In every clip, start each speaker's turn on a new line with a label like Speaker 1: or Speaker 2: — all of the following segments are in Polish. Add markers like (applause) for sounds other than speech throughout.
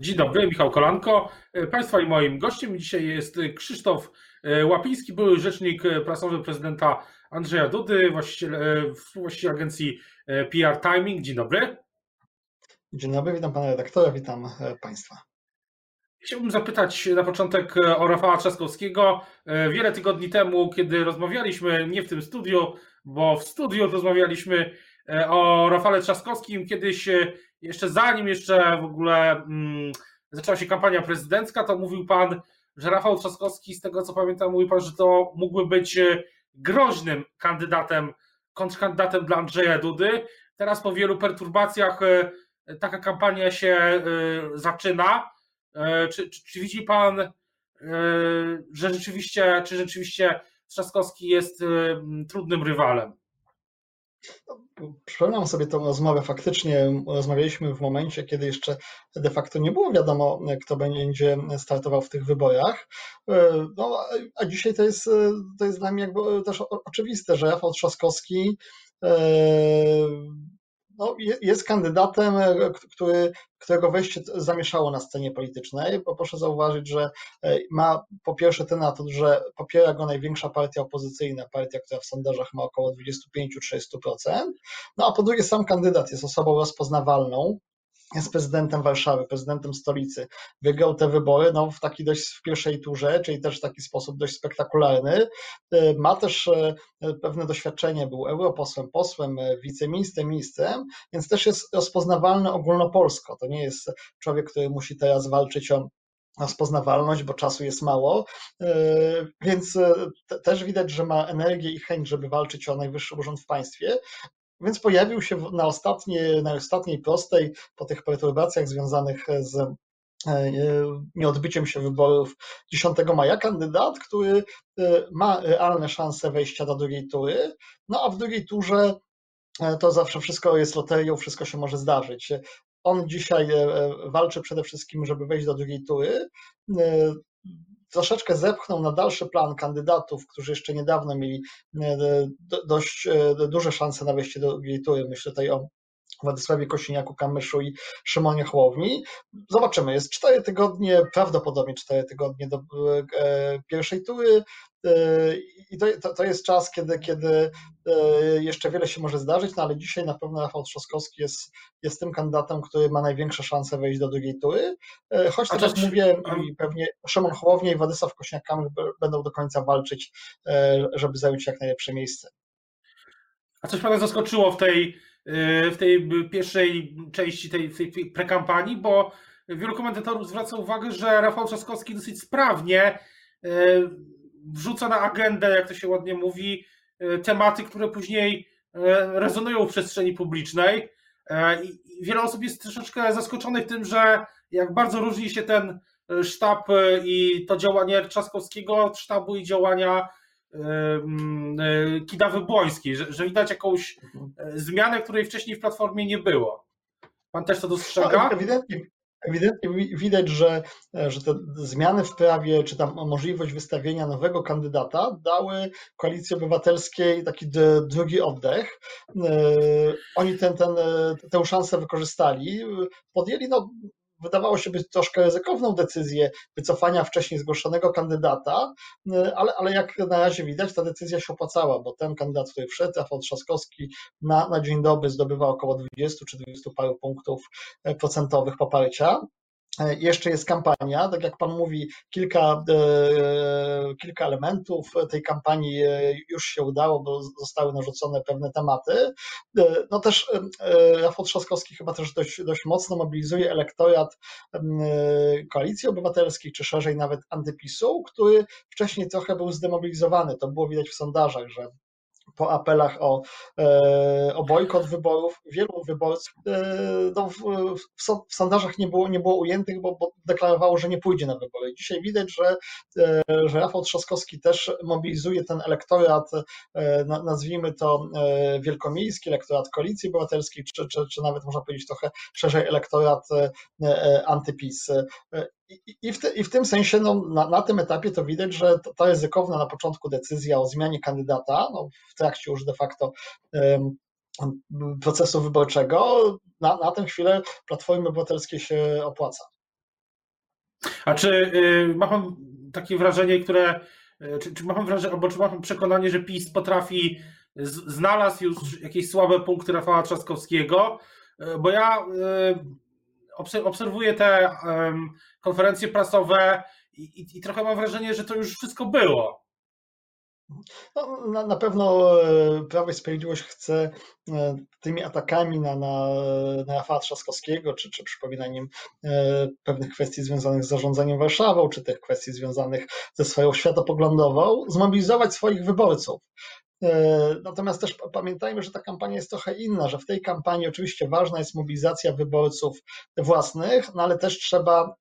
Speaker 1: Dzień dobry, Michał Kolanko. Państwa i moim gościem dzisiaj jest Krzysztof Łapiński, były rzecznik prasowy prezydenta Andrzeja Dudy, właściciel, współwłaściciel agencji PR Timing. Dzień dobry.
Speaker 2: Dzień dobry, witam pana redaktora, witam państwa.
Speaker 1: Chciałbym zapytać na początek o Rafała Trzaskowskiego. Wiele tygodni temu, kiedy rozmawialiśmy, nie w tym studiu, bo w studiu rozmawialiśmy o Rafale Trzaskowskim, kiedyś jeszcze zanim jeszcze w ogóle mm, zaczęła się kampania prezydencka, to mówił pan, że Rafał Trzaskowski, z tego co pamiętam, mówił pan, że to mógłby być groźnym kandydatem, kontrkandydatem dla Andrzeja Dudy. Teraz po wielu perturbacjach taka kampania się zaczyna. Czy, czy, czy widzi pan, że rzeczywiście, czy rzeczywiście Trzaskowski jest trudnym rywalem?
Speaker 2: Przypominam sobie tę rozmowę. Faktycznie rozmawialiśmy w momencie, kiedy jeszcze de facto nie było wiadomo, kto będzie startował w tych wyborach. No, a dzisiaj to jest, to jest dla mnie jakby też oczywiste, że Rafał Trzaskowski no, jest kandydatem, e, który, którego wejście zamieszało na scenie politycznej, bo proszę zauważyć, że e, ma po pierwsze ten atut, że popiera go największa partia opozycyjna, partia, która w sondażach ma około 25-30%, no a po drugie sam kandydat jest osobą rozpoznawalną, jest prezydentem Warszawy, prezydentem stolicy, wygrał te wybory no, w taki dość w pierwszej turze, czyli też w taki sposób dość spektakularny. E, ma też e, pewne doświadczenie, był europosłem, posłem, e, wiceministrem, ministrem, więc też jest rozpoznawalny ogólnopolsko. To nie jest człowiek, który musi teraz walczyć o rozpoznawalność, bo czasu jest mało, więc też widać, że ma energię i chęć, żeby walczyć o najwyższy urząd w państwie, więc pojawił się na, ostatniej, na ostatniej prostej, po tych perturbacjach związanych z e, nieodbyciem się wyborów 10 maja kandydat, który e, ma realne szanse wejścia do drugiej tury, no a w drugiej turze e, to zawsze wszystko jest loterią, wszystko się może zdarzyć. On dzisiaj walczy przede wszystkim, żeby wejść do drugiej tury troszeczkę zepchnął na dalszy plan kandydatów, którzy jeszcze niedawno mieli e, dość e, duże szanse na wejście do drugiej. Myślę tutaj o Władysławie Kosiniaku, Kamyszu i Szymonie Chłowni. Zobaczymy, jest cztery tygodnie, prawdopodobnie cztery tygodnie do e, pierwszej tury i to, to, jest czas, kiedy, kiedy jeszcze wiele się może zdarzyć, no ale dzisiaj na pewno Rafał Trzaskowski jest, jest tym kandydatem, który ma największe szanse wejść do drugiej tury, choć jak mówię, pewnie Szymon Chłownia i Władysław Kośniak-Kamysz będą do końca walczyć, żeby zająć jak najlepsze miejsce.
Speaker 1: A coś Pana zaskoczyło w tej w tej pierwszej części tej, tej prekampanii, bo wielu komentatorów zwraca uwagę, że Rafał Trzaskowski dosyć sprawnie e, wrzuca na agendę, jak to się ładnie mówi, e, tematy, które później rezonują w przestrzeni publicznej. I wiele osób jest troszeczkę zaskoczonych tym, że jak bardzo różni się ten sztab i to działanie Trzaskowskiego od sztabu i działania E, Kidawy Błońskiej, że, że widać jakąś e, zmianę, której wcześniej w Platformie nie było. Pan też to dostrzega?
Speaker 2: No, ewidentnie, ewidentnie widać, że, że te zmiany w prawie, czy tam możliwość wystawienia nowego kandydata dały Koalicji Obywatelskiej taki drugi oddech. E, oni ten, ten, tę szansę wykorzystali. Podjęli no, wydawało się być troszkę ryzykowną decyzję wycofania wcześniej zgłoszonego kandydata, y, ale, ale jak na razie widać, ta decyzja się opłacała, bo ten kandydat, który wszedł, Rafał Trzaskowski, na, na dzień dobry zdobywa około 20 czy 20 paru punktów e, procentowych poparcia. E, jeszcze jest kampania, tak jak Pan mówi, kilka, e, kilka elementów tej kampanii e, już się udało, bo zostały narzucone pewne tematy. No też Rafał Trzaskowski chyba też dość, dość mocno mobilizuje elektorat Koalicji Obywatelskiej, czy szerzej nawet antypisu, który wcześniej trochę był zdemobilizowany. To było widać w sondażach, że po apelach o, e, o bojkot wyborów, wielu wyborców e, no, w, w, sondażach nie było, nie było ujętych, bo, bo deklarowało, że nie pójdzie na wybory. Dzisiaj widać, że, e, że Rafał Trzaskowski też mobilizuje ten elektorat, nazwijmy to wielkomiejski, elektorat Koalicji Obywatelskiej, czy, czy, czy nawet można powiedzieć trochę szerzej elektorat antypis. I, w te, I w tym sensie no, na, na tym etapie to widać, że ta ryzykowna na początku decyzja o zmianie kandydata, no, w trakcie już de facto um, procesu wyborczego, na, na tę chwilę Platformy Obywatelskiej się opłaca.
Speaker 1: A czy y, ma pan takie wrażenie, które, y, czy, czy ma pan wrażenie, albo czy ma pan przekonanie, że PiS potrafi, z, znalazł już jakieś słabe punkty Rafała Trzaskowskiego? Y, bo ja obserwuję te konferencje prasowe i, i, i trochę mam wrażenie, że to już wszystko było.
Speaker 2: No, na, na, pewno e, Prawo i Sprawiedliwość chce e, tymi atakami na, na, na Rafała Trzaskowskiego, czy, czy przypominaniem e, pewnych kwestii związanych z zarządzaniem Warszawą, czy tych kwestii związanych ze swoją światopoglądową, zmobilizować swoich wyborców. Natomiast też pamiętajmy, że ta kampania jest trochę inna, że w tej kampanii oczywiście ważna jest mobilizacja wyborców własnych, no ale też trzeba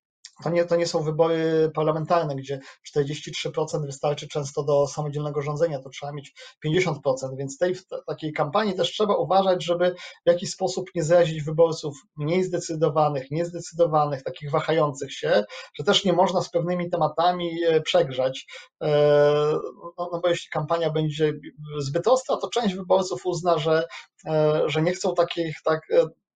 Speaker 2: to nie, to nie są wybory parlamentarne, gdzie 43% wystarczy często do samodzielnego rządzenia, to trzeba mieć 50%, więc tej, w takiej kampanii też trzeba uważać, żeby w jakiś sposób nie zrazić wyborców mniej zdecydowanych, niezdecydowanych, takich wahających się, że też nie można z pewnymi tematami e, przegrzać, e, no, no bo jeśli kampania będzie zbyt ostra, to część wyborców uzna, że, e, że nie chcą takich, tak,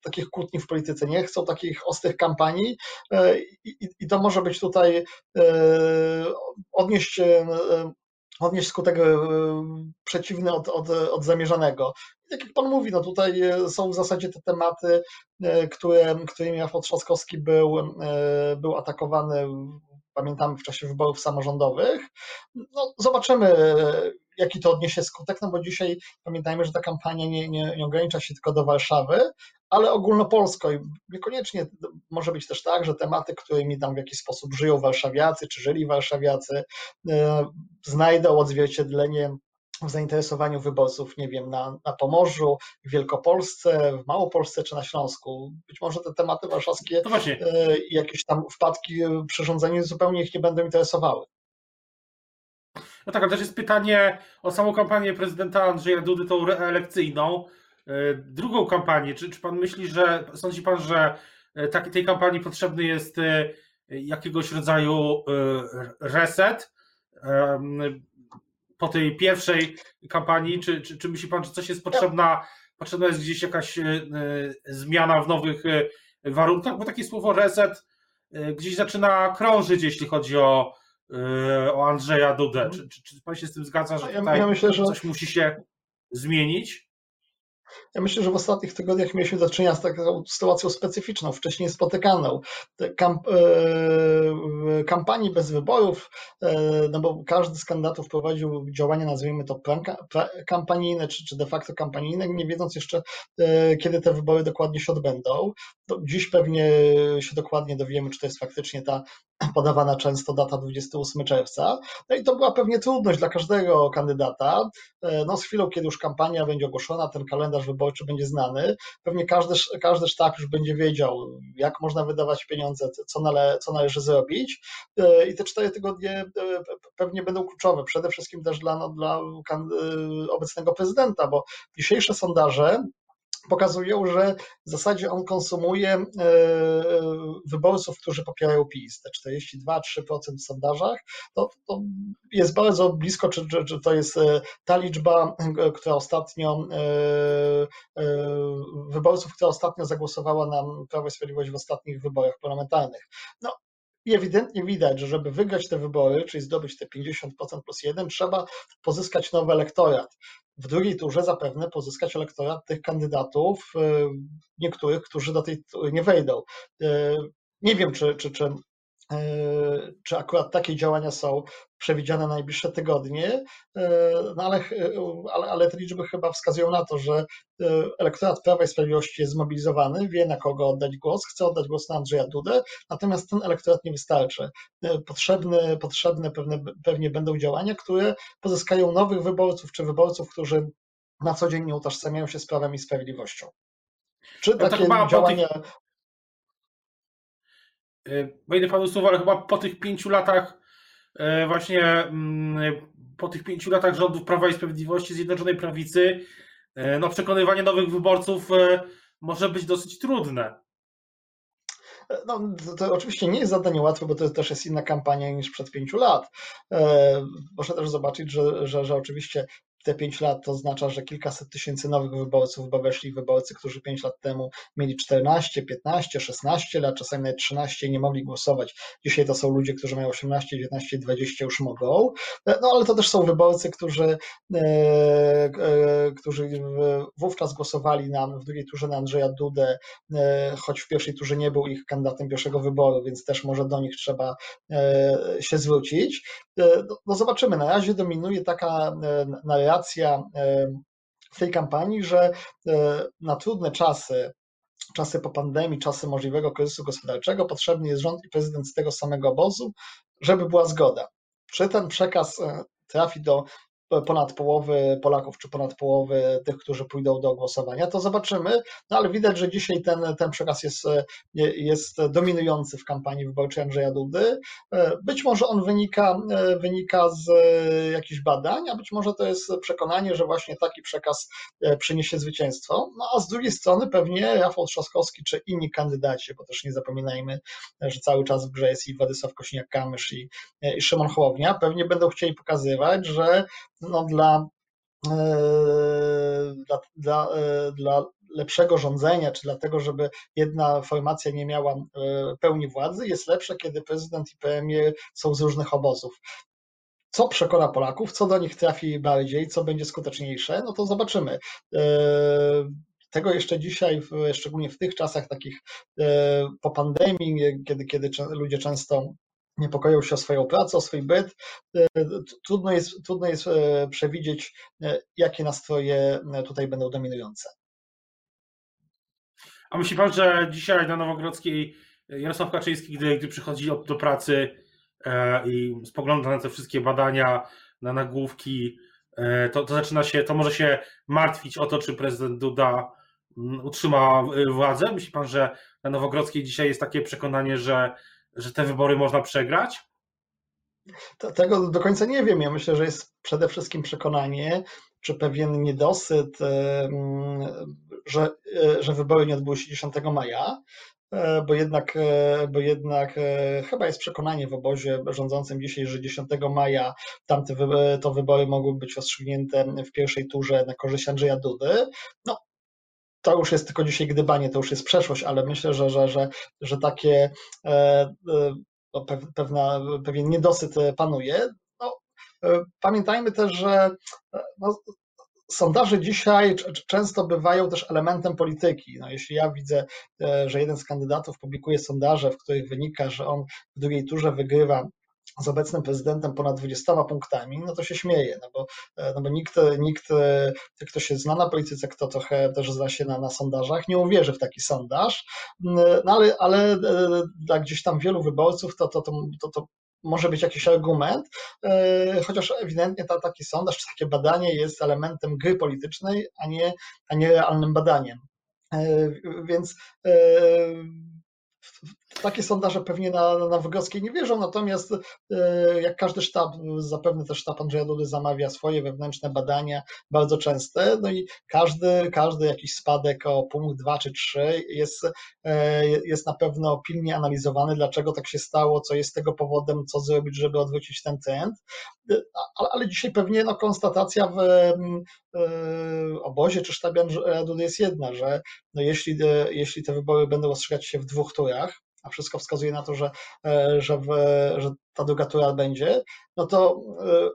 Speaker 2: takich kłótni w polityce, nie chcą takich ostrych kampanii e, i, i to może być tutaj e, odnieść e, odnieść skutek przeciwny od, od, od zamierzonego. Jak Pan mówi, no tutaj są w zasadzie te tematy, które, którymi Rafał Trzaskowski był, był atakowany, pamiętamy, w czasie wyborów samorządowych. No, zobaczymy, jaki to odniesie skutek, no bo dzisiaj pamiętajmy, że ta kampania nie, nie, nie ogranicza się tylko do Warszawy, ale ogólnopolsko i niekoniecznie może być też tak, że tematy, którymi tam w jakiś sposób żyją warszawiacy, czy żyli warszawiacy, e, znajdą odzwierciedlenie w zainteresowaniu wyborców, nie wiem, na, na Pomorzu, w Wielkopolsce, w Małopolsce czy na Śląsku. Być może te tematy warszawskie no i jakieś tam wpadki przy rządzeniu zupełnie ich nie będą interesowały.
Speaker 1: No tak, ale też jest pytanie o samą kampanię prezydenta Andrzeja Dudy, tą reelekcyjną. E, drugą kampanię. Czy, czy pan myśli, że sądzi pan, że e, taki, tej kampanii potrzebny jest e, jakiegoś rodzaju reset po tej pierwszej kampanii? Czy, czy, czy myśli pan, że coś jest potrzebna, potrzebna jest gdzieś jakaś zmiana w nowych warunkach? Bo takie słowo reset gdzieś zaczyna krążyć, jeśli chodzi o, o Andrzeja Dudę. Czy, czy, czy pan się z tym zgadza, że ja, ja myślę, że... coś musi się zmienić?
Speaker 2: Ja myślę, że w ostatnich tygodniach mieliśmy do czynienia z taką sytuacją specyficzną, wcześniej spotykaną. Kamp e, kampanii bez wyborów, e, no bo każdy z kandydatów prowadził działania, nazwijmy to kampanijne, czy, czy de facto kampanijne, nie wiedząc jeszcze, e, kiedy te wybory dokładnie się odbędą. Dziś pewnie się dokładnie dowiemy, czy to jest faktycznie ta (clears throat) podawana często data 28 czerwca. No i to była pewnie trudność dla każdego kandydata. No z chwilą, kiedy już kampania będzie ogłoszona, ten kalendarz wyborczy będzie znany, pewnie każdy, każdy sztab już będzie wiedział, jak można wydawać pieniądze, co, nale, co należy zrobić e, i te cztery tygodnie e, pewnie będą kluczowe, przede wszystkim też dla, no, dla e, obecnego prezydenta, bo dzisiejsze sondaże pokazują, że w zasadzie on konsumuje e, wyborców, którzy popierają PiS. Te 42-3% w sondażach to, to, jest bardzo blisko, czy, czy, czy, to jest e, ta liczba, e, która ostatnio wyborców, która ostatnio zagłosowała na Prawo i Sprawiedliwość w ostatnich wyborach parlamentarnych. No, i ewidentnie widać, że żeby wygrać te wybory, czyli zdobyć te 50% plus 1, trzeba pozyskać nowy elektorat w drugiej turze zapewne pozyskać elektorat tych kandydatów, e, niektórych, którzy do tej nie wejdą. E, nie wiem, czy, czy, czy, czy akurat takie działania są przewidziane na najbliższe tygodnie, no ale, ale, ale te liczby chyba wskazują na to, że elektorat Prawa i Sprawiedliwości jest zmobilizowany, wie na kogo oddać głos, chce oddać głos na Andrzeja Dudę, natomiast ten elektorat nie wystarczy. Potrzebne, potrzebne pewne, pewnie będą działania, które pozyskają nowych wyborców, czy wyborców, którzy na co dzień nie utożsamiają się z Prawem i Sprawiedliwością. Czy no takie działania...
Speaker 1: Wejdę panu słowo, ale chyba po tych pięciu latach e, właśnie mm, po tych pięciu latach rządów Prawa i Sprawiedliwości Zjednoczonej Prawicy E, no, przekonywanie nowych wyborców e, może być dosyć trudne.
Speaker 2: No, to, to, oczywiście nie jest zadanie łatwe, bo to też jest inna kampania niż przed pięciu lat. E, proszę też zobaczyć, że, że, że oczywiście te 5 lat oznacza, że kilkaset tysięcy nowych wyborców, bo weszli wyborcy, którzy 5 lat temu mieli 14, 15, 16 lat, czasami nawet 13 i nie mogli głosować. Dzisiaj to są ludzie, którzy mają 18, 19, 20 już mogą. No ale to też są wyborcy, którzy, e, e, którzy wówczas głosowali na, w drugiej turze na Andrzeja Dudę, e, choć w pierwszej turze nie był ich kandydatem pierwszego wyboru, więc też może do nich trzeba się zwrócić. No, no zobaczymy, na razie dominuje taka narracja w tej kampanii, że na trudne czasy czasy po pandemii, czasy możliwego kryzysu gospodarczego, potrzebny jest rząd i prezydent z tego samego obozu, żeby była zgoda. Czy ten przekaz trafi do ponad połowy Polaków, czy ponad połowy tych, którzy pójdą do głosowania, to zobaczymy. No ale widać, że dzisiaj ten, ten przekaz jest, jest dominujący w kampanii wyborczej Andrzeja Dudy. Być może on wynika, wynika z jakichś badań, a być może to jest przekonanie, że właśnie taki przekaz przyniesie zwycięstwo. No a z drugiej strony pewnie Rafał Trzaskowski czy inni kandydaci, bo też nie zapominajmy, że cały czas w grze jest i Władysław Kośniak-Kamysz i, i Szymon Hołownia, pewnie będą chcieli pokazywać, że no, dla, e, dla, dla, e, dla lepszego rządzenia, czy dlatego, żeby jedna formacja nie miała e, pełni władzy, jest lepsze, kiedy prezydent i premier są z różnych obozów. Co przekona Polaków, co do nich trafi bardziej, co będzie skuteczniejsze, no to zobaczymy. Tego jeszcze dzisiaj, szczególnie w tych czasach takich po pandemii, kiedy, kiedy ludzie często niepokoją się o swoją pracę, o swój byt. E, trudno jest, trudno jest e, przewidzieć, e, jakie nastroje tutaj będą dominujące.
Speaker 1: A myśli pan, że dzisiaj na Nowogrodzkiej Jarosław Kaczyński, gdy, gdy przychodzi do, pracy i spogląda na te wszystkie badania, na nagłówki, to, to zaczyna się, to może się martwić o to, czy prezydent Duda m, utrzyma władzę? Myśli pan, że na Nowogrodzkiej dzisiaj jest takie przekonanie, że że te wybory można przegrać?
Speaker 2: Tego do końca nie wiem. Ja myślę, że jest przede wszystkim przekonanie, czy pewien niedosyt, że, e, że wybory nie odbyły się 10 maja, e, bo jednak, e, bo jednak chyba jest przekonanie w obozie rządzącym dzisiaj, że 10 maja tamte to wybory mogły być rozstrzygnięte w pierwszej turze na korzyść Andrzeja Dudy. No, to już jest tylko dzisiaj gdybanie, to już jest przeszłość, ale myślę, że, że, że, że takie e, e, no, pewna, pewien niedosyt panuje. No, e, pamiętajmy też, że no, sondaże dzisiaj często bywają też elementem polityki. No, jeśli ja widzę, że jeden z kandydatów publikuje sondaże, w których wynika, że on w drugiej turze wygrywa z obecnym prezydentem ponad 20 punktami, no to się śmieje, no bo, e, no bo nikt, nikt, e, kto się zna na polityce, kto trochę też zna się na, na sondażach, nie uwierzy w taki sondaż, no ale, ale e, dla gdzieś tam wielu wyborców to, to, to, to, to może być jakiś argument, chociaż ewidentnie ta, taki sondaż czy takie badanie jest elementem gry politycznej, a nie, a nie realnym badaniem. Więc takie sondaże pewnie na, na nie wierzą, natomiast e, jak każdy sztab, zapewne też sztab Andrzeja Dudy zamawia swoje wewnętrzne badania, bardzo częste, no i każdy, każdy jakiś spadek o punkt, dwa czy trzy jest, e, jest na pewno pilnie analizowany, dlaczego tak się stało, co jest tego powodem, co zrobić, żeby odwrócić ten trend, e, ale, ale dzisiaj pewnie no, konstatacja w obozie czy sztabie Andrzeja Dudy jest jedna, że no, jeśli, jeśli te wybory będą rozstrzygać się w dwóch turach, a wszystko wskazuje na to, że, e, że, w, że ta druga tura będzie, no to e,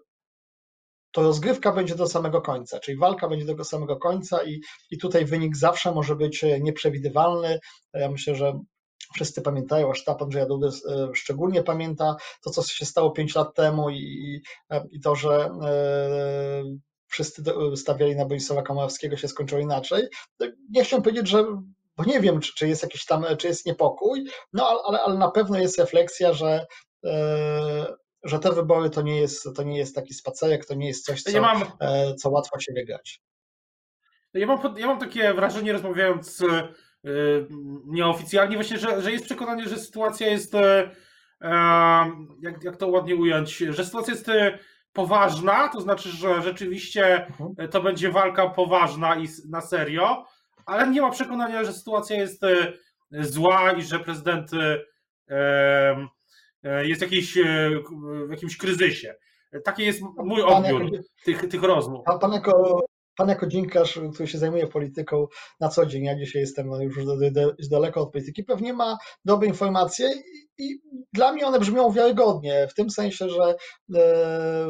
Speaker 2: to rozgrywka będzie do samego końca, czyli walka będzie do samego końca i, i tutaj wynik zawsze może być nieprzewidywalny. Ja myślę, że wszyscy pamiętają, a sztab Andrzeja Dudy e, szczególnie pamięta to, co się stało pięć lat temu i, i to, że wszyscy stawiali na Borisława Komorowskiego się skończyło inaczej. Nie chciałem powiedzieć, że bo nie wiem, czy, czy jest jakiś tam, czy jest niepokój, no ale, ale na pewno jest refleksja, że e, że te wybory to nie jest, to nie jest taki spacerek, to nie jest coś, co, ja mam, e, co łatwo się wygrać.
Speaker 1: Ja mam, ja mam takie wrażenie, rozmawiając e, nieoficjalnie, właśnie, że, że jest przekonanie, że sytuacja jest, jak, jak to ładnie ująć, że sytuacja jest poważna, to znaczy, że rzeczywiście mhm. to będzie walka poważna i na serio, ale nie ma przekonania, że sytuacja jest e, zła i że prezydent e, e, jest jakiś, w jakimś kryzysie. Taki jest mój odbiór tych, tych rozmów.
Speaker 2: Pan, pan jako pan jako dziennikarz, który się zajmuje polityką na co dzień, ja dzisiaj jestem już daleko od polityki, pewnie ma dobre informacje i dla mnie one brzmią wiarygodnie, w tym sensie, że e,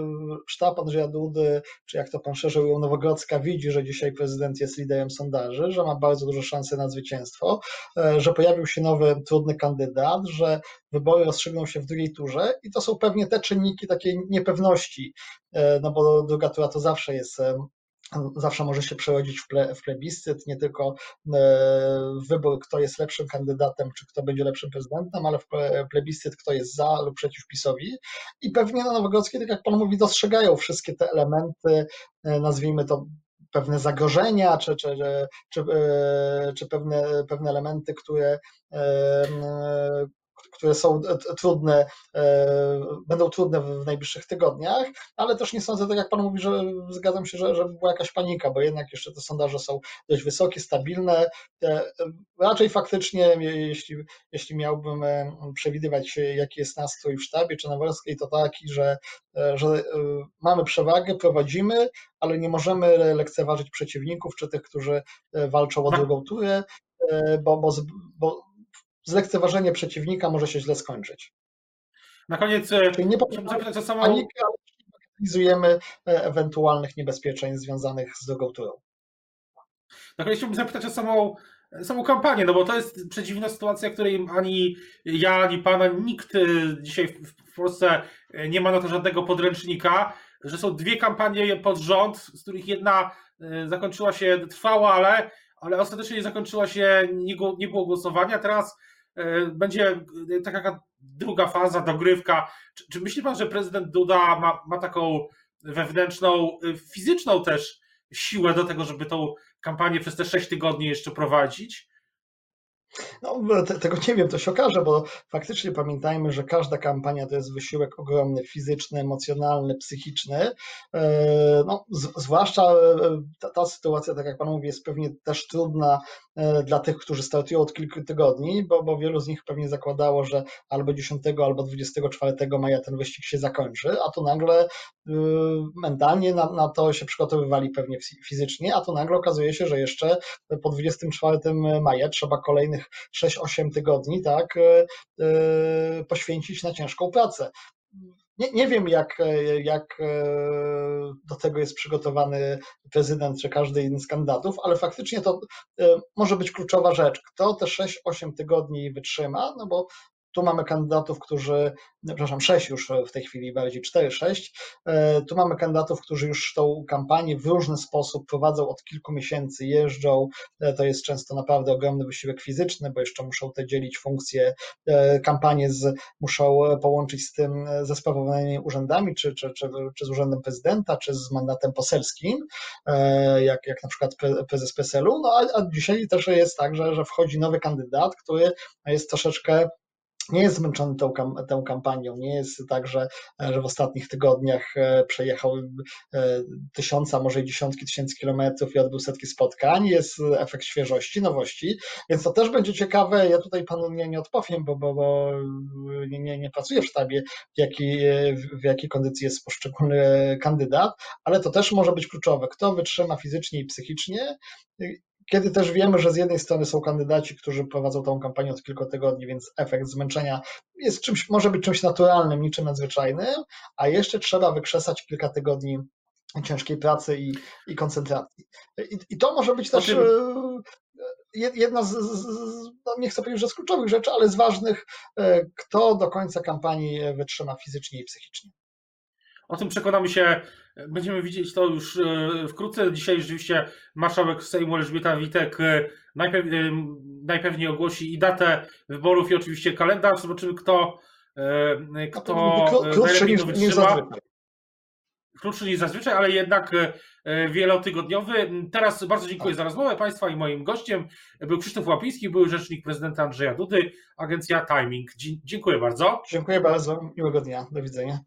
Speaker 2: sztab Andrzeja Dudy, czy jak to pan szerzej ujął, Nowogrodzka widzi, że dzisiaj prezydent jest liderem sondaży, że ma bardzo duże szanse na zwycięstwo, e, że pojawił się nowy, trudny kandydat, że wybory rozstrzygną się w drugiej turze i to są pewnie te czynniki takiej niepewności, e, no bo druga tura to zawsze jest zawsze może się przerodzić w, ple, w plebiscyt, nie tylko e, wybór, kto jest lepszym kandydatem, czy kto będzie lepszym prezydentem, ale w plebiscyt, kto jest za lub przeciw PiSowi. I pewnie na Nowogrodzkiej, tak jak Pan mówi, dostrzegają wszystkie te elementy, e, nazwijmy to pewne zagrożenia, czy, czy, czy, e, czy pewne, pewne elementy, które które są trudne, e, będą trudne w najbliższych tygodniach, ale też nie sądzę, tak jak Pan mówi, że zgadzam się, że, że była jakaś panika, bo jednak jeszcze te sondaże są dość wysokie, stabilne. Raczej faktycznie, jeśli, jeśli miałbym e, przewidywać, jaki jest nastrój w sztabie czy na Wolskiej, to taki, że, e, że mamy przewagę, prowadzimy, ale nie możemy lekceważyć przeciwników czy tych, którzy walczą o tak. drugą turę, bo, bo, bo zlekceważenie przeciwnika może się źle skończyć.
Speaker 1: Na koniec e,
Speaker 2: Czyli nie zapytać o samą panikę, ale analizujemy e, ewentualnych niebezpieczeństw związanych z drugą turą.
Speaker 1: Na koniec chciałbym zapytać o samą, samą kampanię, no bo to jest przedziwna sytuacja, której ani ja, ani pana, nikt e, dzisiaj w Polsce nie ma na to żadnego podręcznika, że są dwie kampanie pod rząd, z których jedna zakończyła się trwała, ale, ale ostatecznie zakończyła się, nie, nie było głosowania. Teraz będzie taka druga faza, dogrywka. Czy, czy myśli pan, że prezydent Duda ma, ma taką wewnętrzną, y, fizyczną też siłę do tego, żeby tą kampanię przez te sześć tygodni jeszcze prowadzić?
Speaker 2: No, te, tego nie wiem, to się okaże, bo faktycznie pamiętajmy, że każda kampania to jest wysiłek ogromny, fizyczny, emocjonalny, psychiczny. E, no, z, zwłaszcza e, ta, ta, sytuacja, tak jak Pan mówi, jest pewnie też trudna e, dla tych, którzy startują od kilku tygodni, bo, bo wielu z nich pewnie zakładało, że albo 10, albo 24 maja ten wyścig się zakończy, a tu nagle mentalnie na, na to się przygotowywali pewnie fizycznie, a tu nagle okazuje się, że jeszcze po 24 maja trzeba kolejnych 6-8 tygodni, tak, e, e, poświęcić na ciężką pracę. Nie, nie wiem, jak, jak e, do tego jest przygotowany prezydent czy każdy inny z kandydatów, ale faktycznie to może być kluczowa rzecz. Kto te 6-8 tygodni wytrzyma, no bo tu mamy kandydatów, którzy, przepraszam, sześć już w tej chwili, bardziej cztery, sześć. E, tu mamy kandydatów, którzy już tą kampanię w różny sposób prowadzą od kilku miesięcy, jeżdżą. E, to jest często naprawdę ogromny wysiłek fizyczny, bo jeszcze muszą te dzielić funkcje e, kampanii, z, muszą połączyć z tym ze sprawowanymi urzędami, czy, czy, czy, czy z urzędem prezydenta, czy z mandatem poselskim, jak, jak na przykład prezes PSL-u. No a, a dzisiaj też jest tak, że, że wchodzi nowy kandydat, który jest troszeczkę nie jest zmęczony tą, tą kampanią. Nie jest tak, że, że w ostatnich tygodniach e, przejechał e, tysiąca, może i dziesiątki tysięcy kilometrów i odbył setki spotkań. Jest efekt świeżości, nowości, więc to też będzie ciekawe. Ja tutaj panu nie, nie odpowiem, bo, bo, bo nie, nie, nie pracuję w sztabie, w w jakiej kondycji jest poszczególny kandydat, ale to też może być kluczowe. Kto wytrzyma fizycznie i psychicznie kiedy też wiemy, że z jednej strony są kandydaci, którzy prowadzą tą kampanię od kilku tygodni, więc efekt zmęczenia jest czymś, może być czymś naturalnym, niczym nadzwyczajnym, a jeszcze trzeba wykrzesać kilka tygodni ciężkiej pracy i, i koncentracji. I, I, to może być też e, jedna z, z no nie chcę powiedzieć, że z kluczowych rzeczy, ale z ważnych, e, kto do końca kampanii wytrzyma fizycznie i psychicznie.
Speaker 1: O tym przekonamy się, będziemy widzieć to już e, wkrótce. Dzisiaj rzeczywiście marszałek Sejmu Elżbieta Witek e, najpew, e, najpewniej ogłosi i datę wyborów i oczywiście kalendarz. Zobaczymy kto, kto
Speaker 2: krótszy niż, zazwyczaj.
Speaker 1: Krótszy niż zazwyczaj, ale jednak wielotygodniowy. Teraz bardzo dziękuję tak. za rozmowę Państwa i moim gościem był Krzysztof Łapiński, były rzecznik prezydenta Andrzeja Dudy, agencja Timing. Dziękuję bardzo.
Speaker 2: Dziękuję bardzo, miłego dnia, do widzenia.